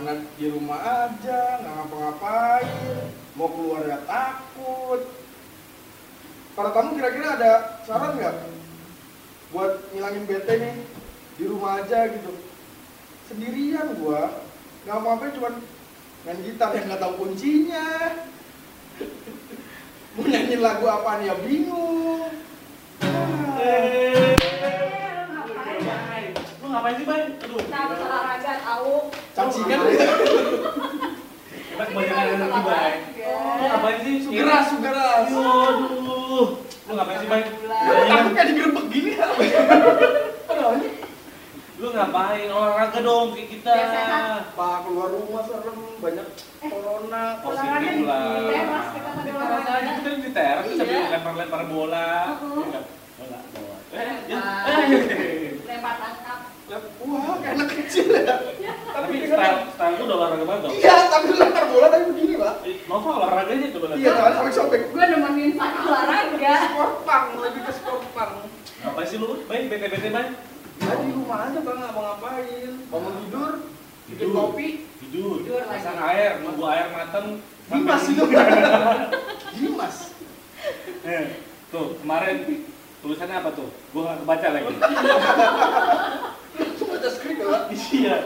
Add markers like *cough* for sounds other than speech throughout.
mana di rumah aja nggak ngapa-ngapain mau keluar ya takut. Kalau kamu kira-kira ada saran nggak buat ngilangin bete nih? Di rumah aja gitu. Sendirian gua nggak apa-apa cuman main gitar yang nggak tahu kuncinya. Mau nyanyiin lagu apaan ya bingung. Eh, Lu ngapain sih, Bay? Aduh. Nah, olahraga tahu cacingan Kita kebanyakan energi, Bay. Lu ngapain sih? sugeras sugeras Aduh. Lu ngapain sih, Bay? takut kayak digerebek gini ya Lu ngapain? Olahraga dong kayak kita. Pak keluar rumah serem banyak corona olahraga Positif di lah. teras kita tadi Di teras kita di teras Iya. sambil lempar-lempar bola. Uh-uh. Enggak, bola, bola. Eh, Lempar. ya. Eh. lempar tangkap wah kayak anak kecil ya Tapi style style lu udah olahraga banget dong. iya tapi lempar bola tapi begini pak Nova olahraganya coba lihat. iya kan sampai sobek gue nemenin sak olahraga sport punk lebih ke sport punk Ngapain sih lu? Bay, bete-bete, Bay. ya di rumah aja bang mau ngapain bangun tidur bikin Tidur. kopi Tidur, pasang air, nunggu air mateng. Dimas itu tidur. *laughs* Dimas Eh, tuh kemarin tulisannya apa tuh? Gua nggak kebaca lagi. itu baca skrip ya pak Iya.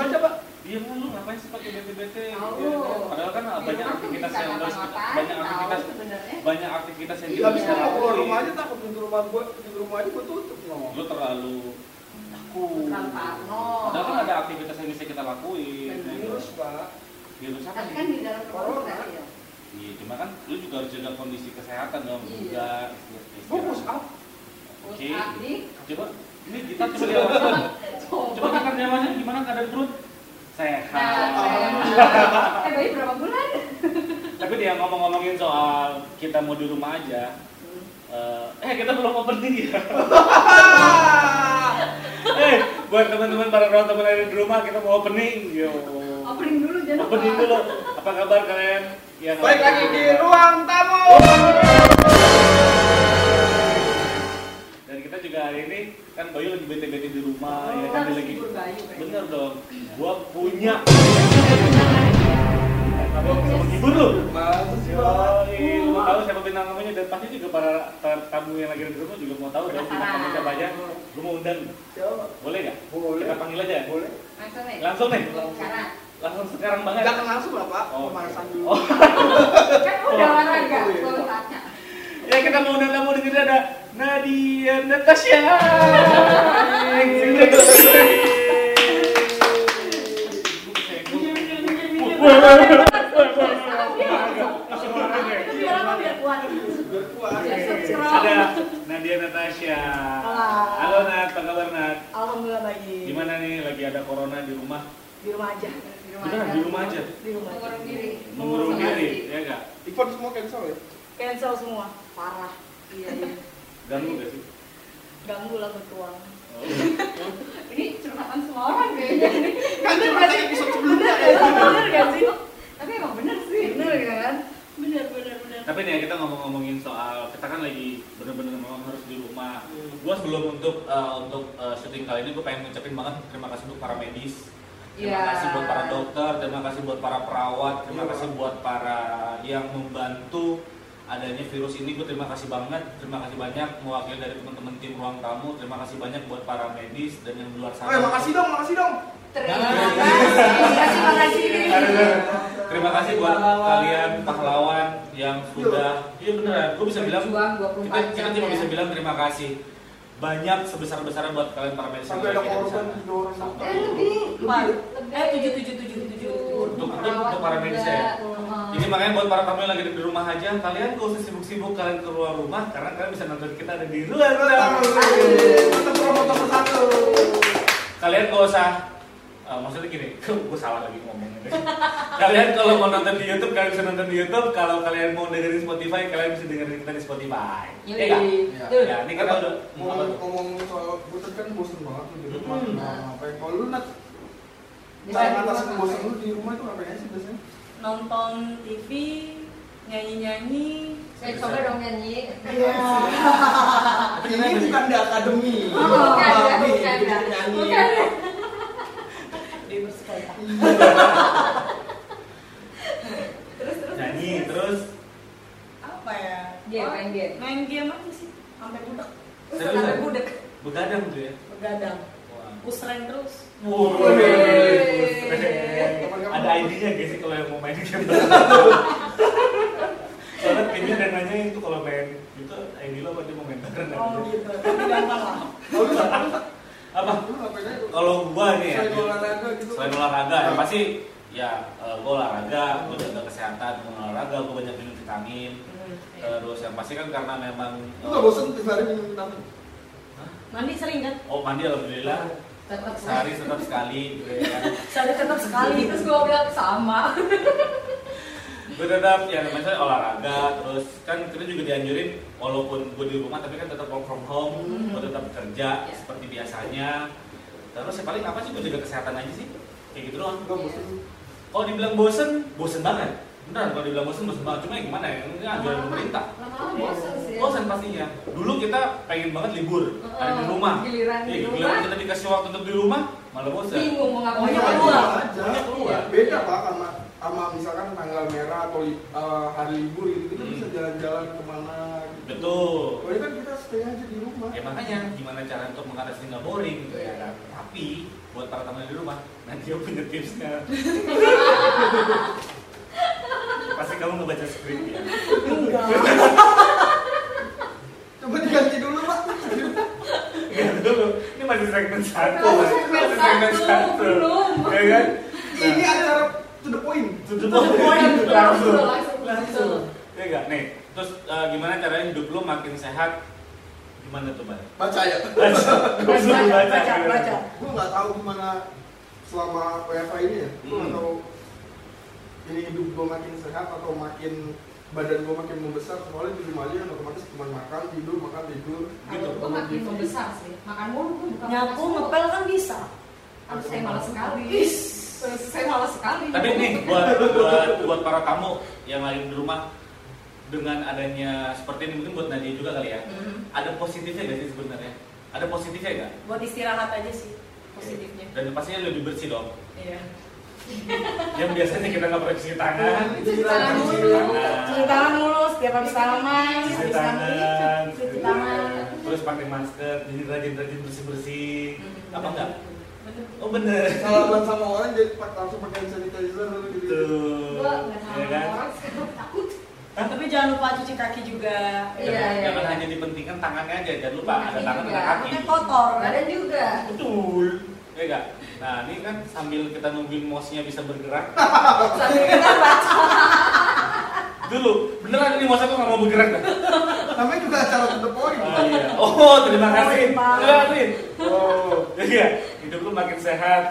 Baca pak Dia lu ngapain sih pakai bete-bete? Tahu. Iya, kan? Padahal kan Di banyak aktivitas yang harus ngapa-ngapain, banyak tahu aktivitas sebenarnya banyak aktivitas yang kita bisa keluar rumah aja takut pintu rumah gua pintu rumah aja gua tutup ngomong Lu terlalu takut. Padahal kan ada aktivitas yang bisa kita lakuin. Bener. virus pak Virus apa tapi kan di dalam Corona. ya Iya, cuma kan lu juga harus jaga kondisi kesehatan dong. Iya. Juga push up Oke. Coba ini kita coba *laughs* kita diawasin gimana keadaan perut? Sehat. Nah, eh bayi berapa bulan? Tapi dia ngomong-ngomongin soal kita mau di rumah aja. eh, eh kita belum opening *laughs* ya. eh buat teman-teman para teman yang di rumah kita mau opening. Yo. Opening dulu jangan. Opening dulu. Apa kabar kalian? Yang baik lagi di ruang tamu kita juga hari ini kan Bayu lagi bete-bete di rumah ya Kita kan lagi. Bayu. Bener dong. Gua punya. *laughs* Kamu mau hibur lu? mau tahu siapa bintang tamunya dan pasti juga para, tamu yang lagi di rumah juga mau tahu dong bintang tamu siapa aja. Gue mau undang. Boleh nggak? Boleh. Kita panggil aja. boleh Langsung nih. Langsung nih. Sekarang. Langsung sekarang banget. jangan langsung lah pak Oh. pemanasan dulu Oh. Kan udah olahraga, belum tanya. Ya kita mau undang tamu di sini ada Nadia Natasha. Ada Nadia Natasha. Halo. Halo Nat, apa kabar Nat? Alhamdulillah baik. Gimana nih lagi ada corona di rumah? Di rumah aja. Di rumah Beneran aja. di rumah aja. Di rumah. aja. Mengurung diri. Mengurung diri, ya enggak? event semua cancel ya Cancel semua. Parah. Iya, iya. Ganggu gak sih? Ganggu lah bertuang. Oh. *laughs* Ini curhatan semua orang kayaknya. kan sih? episode sebelumnya Bener ya Bener gak sih? Tapi emang bener sih. Bener kan? Bener, bener, bener. Tapi nih kita ngomong-ngomongin soal kita kan lagi bener-bener memang harus di rumah. Hmm. Gua sebelum untuk eh, untuk eh, syuting kali ini gue pengen ngucapin banget terima kasih untuk para medis. Terima Iya. kasih buat para dokter, terima kasih buat para perawat, terima Iya. kasih buat para yang membantu adanya virus ini. Gue terima kasih banget, terima kasih banyak mewakili dari teman-teman tim ruang tamu. Terima kasih banyak buat para medis dan yang di luar sana. Eh, makasih dong, makasih dong. Terima kasih. Makasih, makasih. Terima kasih buat kalian pahlawan yang sudah, iya beneran, gue bisa bilang Berjuang 24 kita, kita cuma ya. bisa bilang terima kasih banyak sebesar besarnya buat kalian para medis yang Sampai ada korban tiga orang. Eh, lebih. Eh tujuh tujuh tujuh tujuh. Untuk- untuk- para medis ya? Jadi makanya buat para tamu yang lagi di rumah aja, kalian gak usah sibuk-sibuk kalian keluar rumah karena kalian bisa nonton kita ada di luar rumah. Kita promotor satu. Kalian gak usah eh, maksudnya gini, *laughs* gue salah lagi ngomongnya. deh. kalian kalau mau nonton di YouTube, kalian bisa nonton di YouTube. Kalau kalian mau dengerin Spotify, kalian bisa dengerin kita di Spotify. Iya nggak? Iya. Ya, ini kita udah ngomong ngomong soal bosan kan bosan banget di rumah. Hmm. Nah, ngapain? Kalau lu Bisa di ngatasin rumah bosan lu di rumah itu ngapain sih biasanya? Nonton TV, nyanyi-nyanyi. Saya coba dong nyanyi. Iya. Ini bukan di akademi. Oh, bukan, bukan, bikin nyanyi. bukan. Terus terus. nyanyi terus Apa ya? Game, Oh, main game. Main game aja sih. Sampai Serius? sampai budek. begadang tuh ya Begadang. Rank terus. Ada ID-nya guys sih kalau yang mau main game Soalnya kayaknya dan nanya itu kalau main itu ID lo apa dia mau main bareng Oh gitu. Tapi gampang lah. Lu Apa? Kalau gua nih ya Selain olahraga gitu. selain olahraga ya pasti ya eh, gua olahraga, gua jaga kesehatan, gua olahraga, gua banyak minum vitamin. Hmm, iya. Terus yang pasti kan karena memang Lu nggak bosan tiap hari minum vitamin? Mandi sering kan? Oh mandi alhamdulillah Tetap sehari tetap sekali gitu ya. Saya tetap sekali. Terus gue bilang sama. gue tetap ya namanya olahraga terus kan kita juga dianjurin walaupun gue di rumah tapi kan tetap work from home Hmm. gue tetap kerja Ya. seperti biasanya terus ya paling apa sih gue jaga kesehatan aja sih kayak gitu doang Nggak bosan. kalau dibilang bosen bosen banget beneran kalau dibilang bosen bosen banget cuma ya gimana ya ini anjuran pemerintah Lama-lama bosan sih. bosan pastinya dulu kita pengen banget libur ada di rumah Giliran di Iya, rumah. giliran kita dikasih waktu untuk di rumah malah bosan Bingung mau ngapain. Maunya Maunya keluar. aja. Keluar. Beda pak sama sama misalkan tanggal merah atau eh, hari libur gitu kita Hmm. bisa jalan-jalan ke mana gitu. betul Kalau kan kita stay aja di rumah. Ya makanya gimana cara untuk mengatasi nggak boring gitu ya kan. Tapi buat para teman di rumah, nanti aku punya tipsnya. *laughs* Kamu ngebaca skrip ya. Enggak. Coba diganti dulu pak. Lihat dulu, ini masih segmen satu. Masih segmen satu, belum. Ya kan? Ini acara to the point. To the point. langsung. Langsung. Ya enggak? Nih, terus eh, gimana caranya hidup lu makin sehat? Gimana tuh, Bang? Baca ya. Baca. Baca, baca. baca, baca. Gue nggak tahu gimana selama WFA ini ya. Gue nggak Hmm. tahu ini hidup gue makin sehat atau makin badan gue makin membesar soalnya di rumah aja kan otomatis cuma makan tidur makan tidur Gitu. Gue makin membesar sih. Makan mulu gue bukan Nyapu ngepel kan bisa. Aduh, saya malas sekali. Is. Saya malas sekali. Tapi nih buat buat buat para tamu yang lagi di rumah dengan adanya seperti ini mungkin buat Nadia juga kali ya. Hmm. Ada positifnya gak sih sebenarnya? Ada positifnya gak? Buat istirahat aja sih positifnya. Dan pastinya lebih bersih dong. Iya. Yang biasanya kita nggak pernah cuci tangan, Cuci tangan dulu. Cuci tangan mulu setiap habis salaman, cuci tangan, cuci tangan. terus pakai masker, jadi rajin-rajin bersih-bersih. Hmm, Apa enggak? Bener. Oh bener. salaman sama orang jadi pak- langsung pakai sanitizer gitu Tuh. Gue nggak Ya sama kan? orang takut. Tapi jangan lupa cuci kaki juga. Iya, Jangan- iya, Jangan iya. hanya dipentingkan tangannya aja, jangan lupa ada tangan ada kaki. Takutnya kotor. Badan juga. Betul. Ya enggak? Nah, ini kan sambil kita nungguin mouse-nya bisa bergerak. Sambil kita baca. Dulu, beneran ini mouse aku nggak mau bergerak kan? namanya juga acara to the point Oh, iya. oh terima kasih. Terima. Kasih. Oh, iya. Hidup lu makin sehat.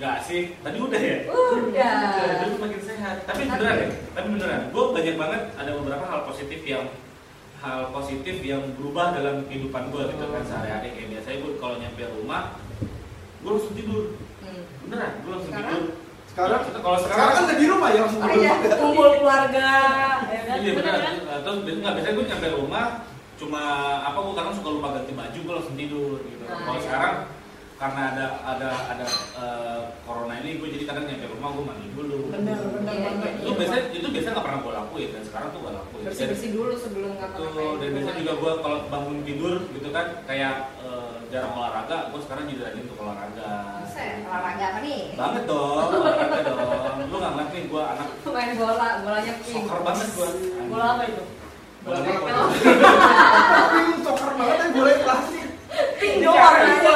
Gak sih? Tadi udah ya? Udah. Udah, hidup lu makin sehat. Tapi beneran ya? Tapi beneran. Gue banyak banget ada beberapa hal positif yang hal positif yang berubah dalam kehidupan gue gitu kan sehari-hari kayak biasanya gue kalau nyampe rumah gue langsung tidur. Beneran gue langsung Sekarang? tidur sekarang kalau sekarang sekarang kan udah di rumah ya langsung Oh, tidur iya. Kumpul keluarga, ya kan? Iya benar. kan? Terus bi- nggak biasanya gue nyampe rumah cuma apa gue kadang suka lupa ganti baju gue langsung tidur gitu. Nah, Kalau iya. sekarang karena ada ada ada eh, corona ini gue jadi kadang nyampe rumah gue mandi dulu. Bener Iya, banget. Itu biasanya itu biasanya nggak pernah gue lakuin dan sekarang tuh gue lakuin. Bersih bersih dulu sebelum ngapa-ngapain. Tuh, dan biasanya juga gue kalau bangun tidur gitu kan kayak eh, jarang olahraga, gue sekarang jadi rajin untuk olahraga. Buset, olahraga apa nih? Banget dong, olahraga dong. Lu nggak ngeliat nih gue anak Main bola, bolanya pink. soccer banget gue. Bola apa itu? Bola Bola apa? tapi soccer banget kan boleh plastik Pink doang warnanya.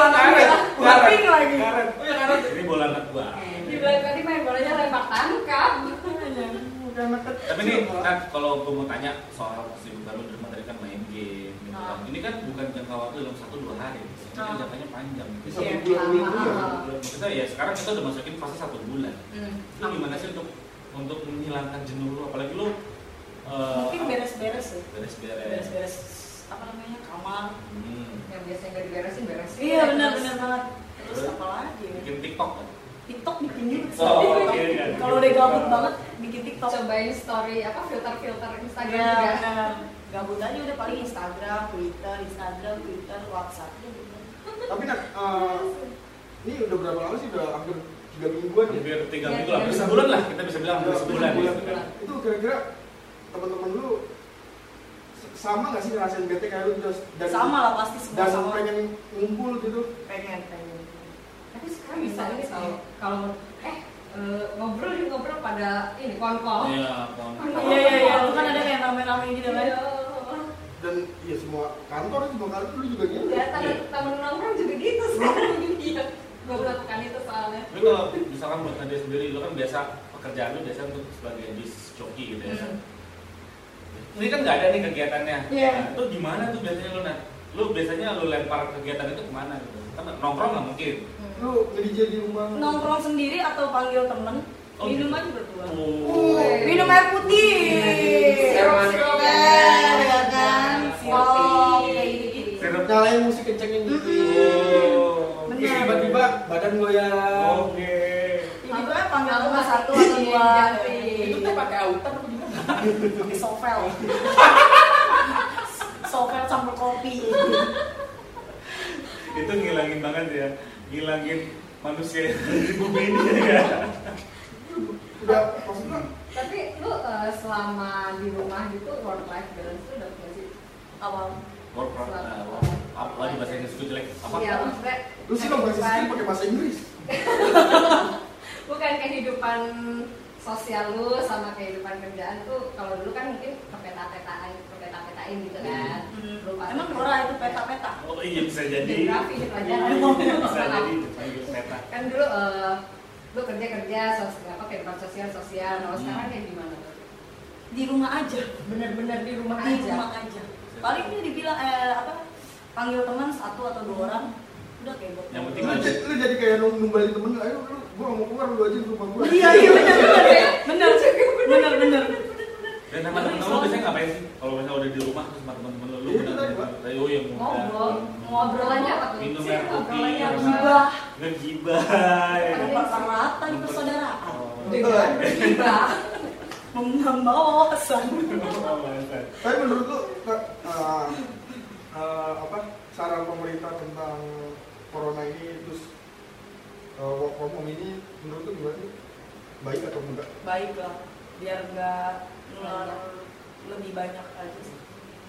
Karet. pink lagi. Karet. Oh ya karet. Ini bola anak gua. Di belakang tadi main bolanya lempar tangkap. Tapi nih, kan kalau gua mau tanya soal kesibukan lu di rumah tadi kan main game gitu kan. Bukan jangka waktu dalam satu dua hari. Ah. jangkanya panjang. bisa berbulan-bulan juga lama. Maksudnya ya sekarang kita udah masukin fase satu bulan. Hmm. Lu gimana sih untuk untuk menghilangkan jenuh lu apalagi lu eh, Mungkin beres-beres ya. beres-beres. Beres-beres apa namanya? Kamar. Hmm. Yang biasanya nggak diberesin, beresin. Iya benar-benar banget. Terus apa lagi? ya? Bikin TikTok kan? TikTok bikin juga. sih. Oh, oke, iya. Kalau udah gabut banget bikin TikTok. Cobain story apa filter-filter Instagram Iya, juga. benar. Gabut aja udah paling Instagram, Twitter, Instagram, Twitter, WhatsApp. gitu. tapi nak eh, ini udah berapa lama sih udah hampir tiga mingguan ya hampir tiga Ya, minggu minggu. sebulan lah kita bisa bilang hampir Ya, sebulan sebulan. gitu kan. itu kira-kira teman-teman lu sama nggak sih ngerasain bete kayak lu terus dan Sama lah pasti semua dan sama. pengen ngumpul gitu Pengen, pengen. Tapi sekarang bisa ini sih kalau eh eh, ngobrol di ngobrol pada ini konkol. Iya, kon. Iya, iya, iya. Lu kan ada kayak rame-rame gitu kan. Iya. dan ya semua kantor semua kantor lu juga gitu Enggak, temen temen nongkrong juga gitu sekarang. *laughs* Iya. Gue melakukan itu soalnya. Tapi kalau misalkan buat Nadia sendiri, lu kan biasa pekerjaan lu biasa untuk sebagai disc jockey gitu ya. Hmm. Ini kan nggak ada nih kegiatannya. Iya. Nah, itu gimana tuh biasanya lu Nat? Lu biasanya lu lempar kegiatan itu ke mana gitu? Kan nongkrong nggak mungkin. Lu nge-DJ di rumah Nongkrong sendiri atau panggil temen, Oh, minum gitu. aja berdua. Oh. Minum air putih. Kan, ya kan? Sirup. Sirup. nyalain musik kencengin gitu Oh. Terus tiba-tiba badan goyang Oke. Tiba-tiba panggil Aku temen masih satu atau *laughs* dua. Itu tuh pakai autan apa gimana? Pakai sovel. *laughs* Sovel campur kopi. Itu ngilangin banget ya. Ngilangin manusia di bumi ini ya. udah maksudnya Tapi lu eh, selama di rumah gitu work life balance lu dapet gak sih? Awal. Work from uh, apa lagi bahasa Inggris gue jelek? Apa? Iya, maksudnya lu sih kalau bahasa Inggris pakai bahasa Inggris *laughs* bukan kehidupan sosial lu sama kehidupan kerjaan tuh kalau dulu kan mungkin kepeta-petaan kepeta-petain gitu kan Hmm. Emang Nora itu peta-peta? Oh iya bisa jadi. Geografi di pelajaran. bisa jadi dipanggil peta. kan dulu eh, lu kerja kerja sosial apa kehidupan sosial sosial kalau Hmm. sekarang kayak gimana Di rumah aja. bener-bener di rumah Di aja rumah aja. Paling dia dibilang eh apa? Panggil teman satu atau dua orang. Udah kayak buat. Yang penting lu, lu jadi kayak nung- numbalin temen lu ayo lu gua mau keluar lu aja di rumah gua Iya iya benar benar. Benar. Benar benar. Dan sama temen lu biasanya ngapain sih? Kalau misalnya udah di rumah terus sama temen-temen lu, Iya, bener tadi, oh yang muda. ngobrol ngobrolannya apa tuh Minum air putih. Ngegibah. ya. Ada di persaudaraan. Oh. dengan gibah Membawa wawasan. tapi menurut lu eh, eh, apa saran pemerintah tentang corona ini terus eh, work from home ini menurut lu gimana sih baik atau enggak Baik lah. Biar nggak lebih banyak aja sih.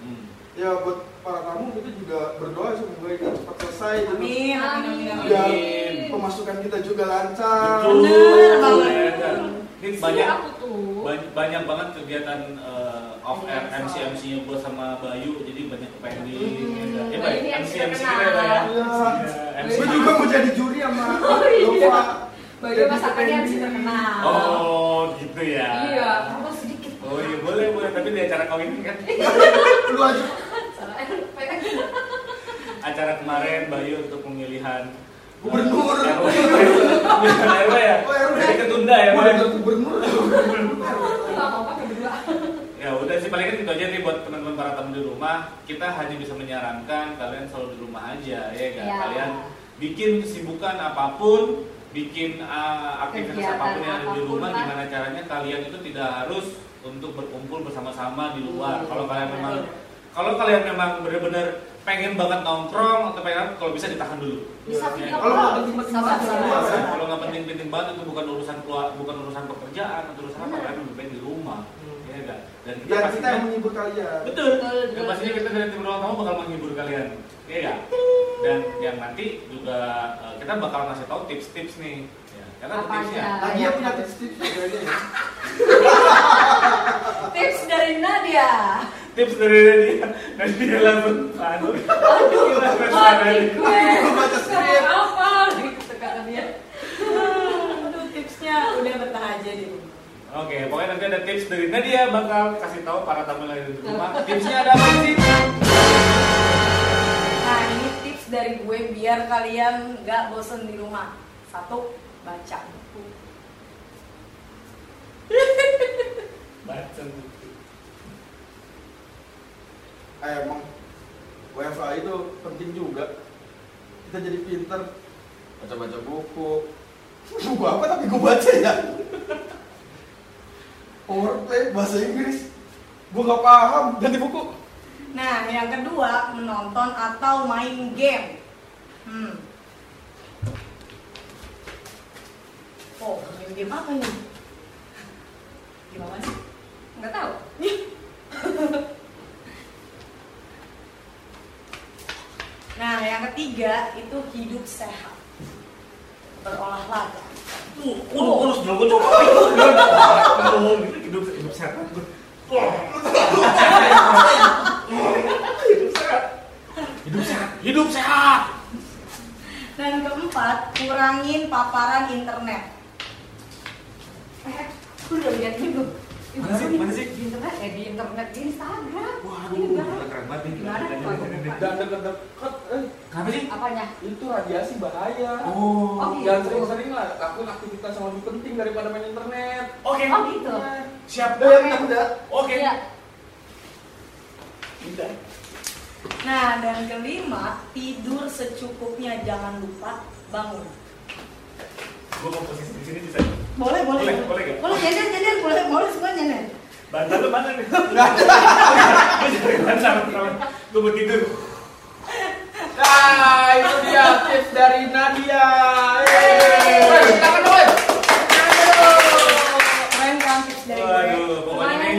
Hmm. ya buat para tamu kita juga berdoa semoga ini cepat selesai gitu. Amin. Amin. Amin. biar pemasukan kita juga lancar Betul. Bener banget. Ya, Ini Sih, banyak aku tuh banyak, banyak banget kegiatan uh, off air MC MC nya gue sama Bayu jadi banyak pending Hmm, ya, ya, Bayu Bay, ini MC MC kita ya ya. Iya. Iya, MC. gue juga mau jadi juri sama Oh, iya. Baju masakannya harus terkenal oh gitu ya iya oh iya boleh boleh. Tapi di acara kawin ini kan. Lu aja. Acara kemarin Bayu untuk pemilihan Gubernur. uh, pemilihan RW ya. Oh, jadi ketunda ya gubernur ya udah sih paling kan itu aja nih buat teman-teman para tamu di rumah. Kita hanya bisa menyarankan kalian selalu di rumah aja ya kan Ya. kalian bikin kesibukan apa pun bikin uh, aktivitas apa pun yang ada di rumah gimana caranya kalian itu tidak harus untuk berkumpul bersama-sama di luar Hmm. kalau kalian memang kalau kalian memang benar-benar pengen banget nongkrong atau pengen kalau bisa ditahan dulu bisa Iya. video Kalau nggak penting-penting banget, Ya, kan? kalau nggak penting-penting banget itu bukan urusan keluar bukan urusan pekerjaan atau urusan apa kalian lebih baik di rumah ya enggak dan kita biar kita yang menghibur kalian Betul. Betul, pastinya kita dari tim ruang tamu bakal menghibur kalian. Iya ya. Dan yang nanti juga eh, kita bakal ngasih tahu tips-tips nih. Ya, karena tipsnya. nah dia punya tips-tips juga ya *laughs* *laughs* tips dari Nadia Tips dari dia. Dan dia langsung anu. Mati suaranya. gue baca skrip. apa kata dia Aduh, tipsnya udah betah aja di rumah. Oke, pokoknya nanti ada tips dari Nadia bakal kasih tahu para tamu ada di rumah. Tipsnya ada apa sih? Nah ini tips dari gue biar kalian nggak bosen di rumah. Satu, baca buku. Baca. eh, emang WFA itu penting juga kita jadi pinter baca-baca buku *laughs* buku apa tapi gue baca ya *laughs* Powerplay bahasa Inggris gue nggak paham ganti buku Nah yang kedua menonton atau main game. Hmm. Oh, main game apa nih? Gimana sih? Nggak tahu. *laughs* Nah, yang ketiga itu hidup sehat. Berolahraga. Tuh, kurus dong, gue coba. Hidup, hidup, hidup sehat. Hidup sehat. Hidup sehat. Hidup sehat. Dan keempat, kurangin paparan internet. Eh, udah lihat ini belum? Mana sih? Mana sih? Di internet, eh di internet, di Instagram. Waduh, keren banget nih. Gimana nih kalau gue buka? Dan deket-deket, eh, Kenapa sih? Apanya? itu radiasi bahaya. Oh. Oh, Jangan gitu. sering-sering lah, lakuin aktivitas yang lebih penting daripada main internet. Oke. Oh gitu. Siap. Udah, ya, udah. Oke. Iya. Udah. Nah, dan kelima, tidur secukupnya. Jangan lupa bangun. Gue mau posisi di sini bisa. Boleh, boleh. Boleh, boleh nggak? Boleh, nyender, nyender. Boleh, boleh semua nyender. Bantal lu mana nih? *laughs* Gue cari bantal. Gue mau tidur. Nah, itu dia tips dari Nadia. Yeay. Silakan woi. Keren kan tips dari. Waduh, pokoknya nih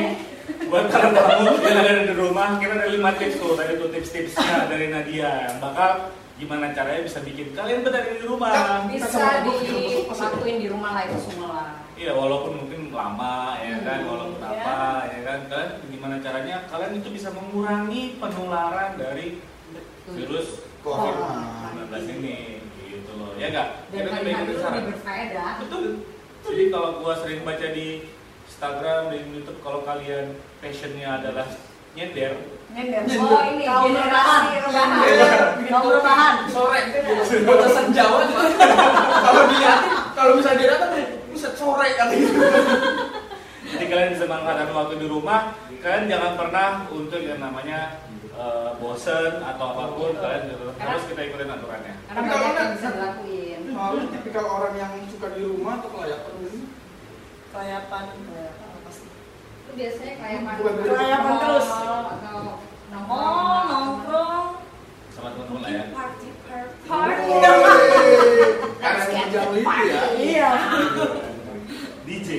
buat para tamu yang ada di rumah, kita ada lima tips tuh tadi tuh tips-tipsnya dari Nadia yang bakal gimana caranya bisa bikin kalian betah di rumah. Bisa dilakuin di rumah lah itu semua. Iya, walaupun mungkin lama ya kan, Hmm, walaupun ya. apa ya kan, kan gimana caranya kalian itu bisa mengurangi penularan dari virus Corona. COVID-19 ini gitu loh. Ya enggak? Dan lebih berfaedah. Betul. Jadi kalau gua sering baca di Instagram di YouTube kalau kalian passionnya adalah nyender, Nyender. Oh ini Kaum rebahan. generasi rebahan. Kaum rebahan. Sore, batasan Jawa juga. *laughs* Kalau dilihat, kalau misalnya dia datang, bisa sore kali itu. jadi kalian bisa manfaatkan waktu di rumah. Kalian jangan pernah untuk yang namanya eh, bosen atau apa pun kalian gitu. harus kita ikutin aturannya. Karena Tapi kalau banyak yang bisa dilakuin. Nah, lu tipikal orang yang suka di rumah atau kelayapan? Kelayapan. Kelayapan apa sih? Itu biasanya kelayapan. Kelayapan terus. Nongkrong. Oh, nongkrong. Sama teman-teman lah ya. Party, party. *laughs* Karena yang jam itu ya. Iya. DJ.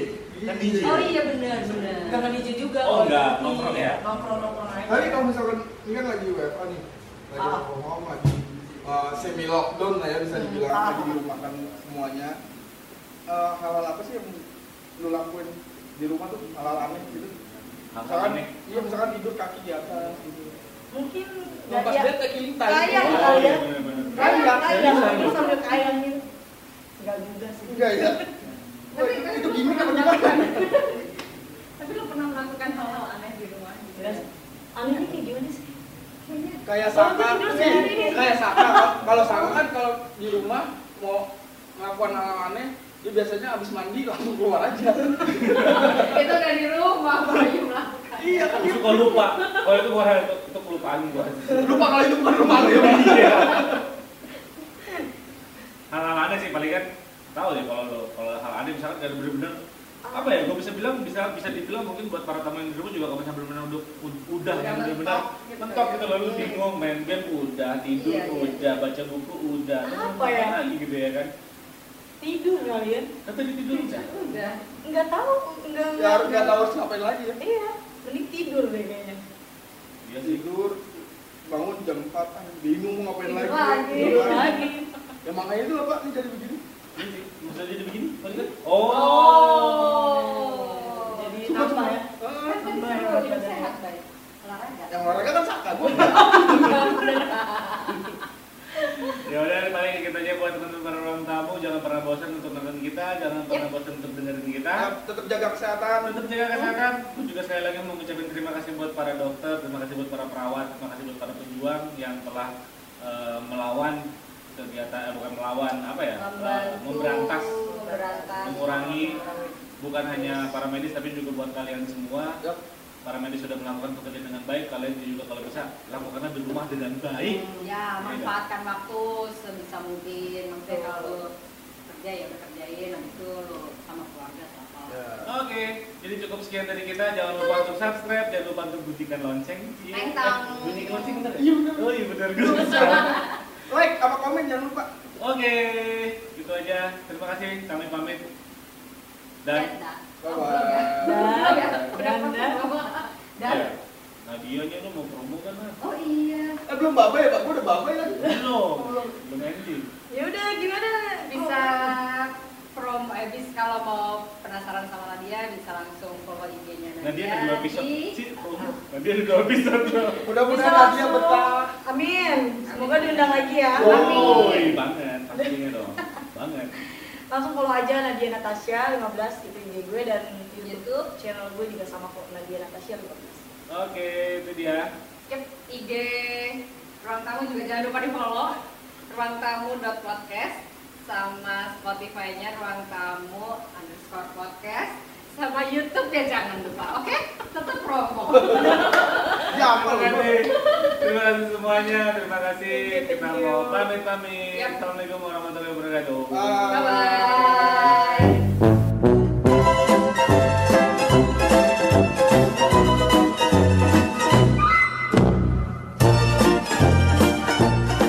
Kan DJ. Oh iya benar benar. Enggak nge-DJ juga. Oh, enggak. Iya, Nongkrong ya? Nongkrong-nongkrong aja. Tapi kalau misalkan ini kan lagi WFA nih, lagi Ah. from home, lagi uh, semi lockdown lah ya bisa dibilang Ah. lagi di rumah kan semuanya. Uh, hal-hal apa sih yang lu lakuin di rumah tuh hal-hal aneh gitu? Misalkan, iya misalkan tidur kaki di atas gitu. Mungkin Lepas nggak dia dia ke kintai. Kayak Oh, kali iya ya. Bisa, aku bisa. sambil kayak gitu. Enggak juga sih. Enggak ya? Tapi itu, kan itu gimmick apa gimana? *laughs* Tapi lu pernah melakukan hal-hal aneh di rumah? Jelas. Anehnya kayak gimana sih? Kayaknya Kayak Kalau Saka, sendiri. kayak Saka. Kalau Saka kan kalau di rumah mau melakukan hal aneh, dia biasanya habis mandi langsung keluar aja. itu udah di rumah baru melakukan. iya kan? Aku suka lupa. Kalau itu bukan hal itu, itu kelupaan gua. Lupa kalau itu bukan rumah lu ya. Iya. Hal-hal aneh sih paling kan tahu ya kalau lo kalau hal aneh misalkan dari bener-bener apa ya gue bisa bilang bisa bisa dibilang mungkin buat para tamu yang di rumah juga kalau misalnya bener-bener udah udah Udah yang bener-bener mentok gitu. mentok gitu loh lu bingung main game udah tidur Iya, iya. udah baca buku udah Apa ya? lagi gitu ya kan Tidur kalian? tapi tidur udah Udah. Enggak tahu, enggak Ya harus nggak tahu harus ngapain lagi ya. Iya, mending tidur deh kayaknya. sih Tidur, bangun jam 4 ah, bingung mau ngapain Tidur lagi. lagi. Tidur lagi. Ya makanya itu lah Pak, ini jadi begini. Sih. Maksudnya jadi begini maksudnya Oh. Jadi Suka nambah suka. ya. Ah, Kan suruh hidup baik. sehat, baik. Olahraga. Yang olahraga kan Saka. Ya udah paling kita aja buat teman-teman para ruang tamu. Jangan pernah bosan untuk nonton kita jangan pernah bosan untuk dengerin kita. Tetap jaga kesehatan. tetap jaga kesehatan. Aku juga sekali lagi mau ngucapin terima kasih buat para dokter terima kasih buat para perawat terima kasih buat para pejuang yang telah eh, melawan kegiatan eh, bukan melawan apa ya? Membantu, memberantas memberantas, mengurangi bukan hanya para medis tapi juga buat kalian semua. Para medis sudah melakukan pekerjaan dengan baik kalian juga kalau bisa lakukanlah di rumah dengan baik Ya, manfaatkan waktu sebisa mungkin. Maksudnya kalau lu kerja ya kerjain, habis itu lu sama keluarga sama. Ya. Oke, jadi cukup sekian dari kita. Jangan lupa untuk subscribe, jangan lupa untuk bunyikan lonceng. Iya. Eh, bunyikan lonceng bener ya? Iya, bener. Oh iya bener. *laughs* Like apa komen jangan lupa. Oke, gitu aja. Terima kasih. Kami pamit. Dan. Bye Oh, belum ya? bye. Belum ya? Udah Dan, dan. Dan. ya, Nadia nya lu mau promo kan. Oh iya. Eh belum babai ya, Pak. Gua udah babai kan. Belum. Belum ending. Ya udah gimana? Bisa from eh, kalau mau penasaran sama Nadia bisa langsung follow IG-nya Nadia. Nadia ada dua episode. di- Sih, promo. Nadia ada dua episode. loh. Bisa Mudah-mudahan Nadia langsung. betah. Amin. Semoga diundang lagi ya. Oh. Woi, banget. Pastinya dong. Banget. Langsung follow aja Nadia Natasha 15 itu IG gue dan YouTube, YouTube. channel gue juga sama kok Nadia Natasha 15. Oke, itu dia. Yep, IG Ruang Tamu juga jangan lupa di follow ruangtamu.podcast sama Spotify-nya Ruang Tamu underscore podcast sama YouTube ya jangan lupa, oke? Tetap promo. *laughs* Ya, Terima kasih. Terima kasih semuanya. Terima kasih. Kita mau pamit-pamit. Yap. Assalamualaikum warahmatullahi wabarakatuh. Bye. Bye bye.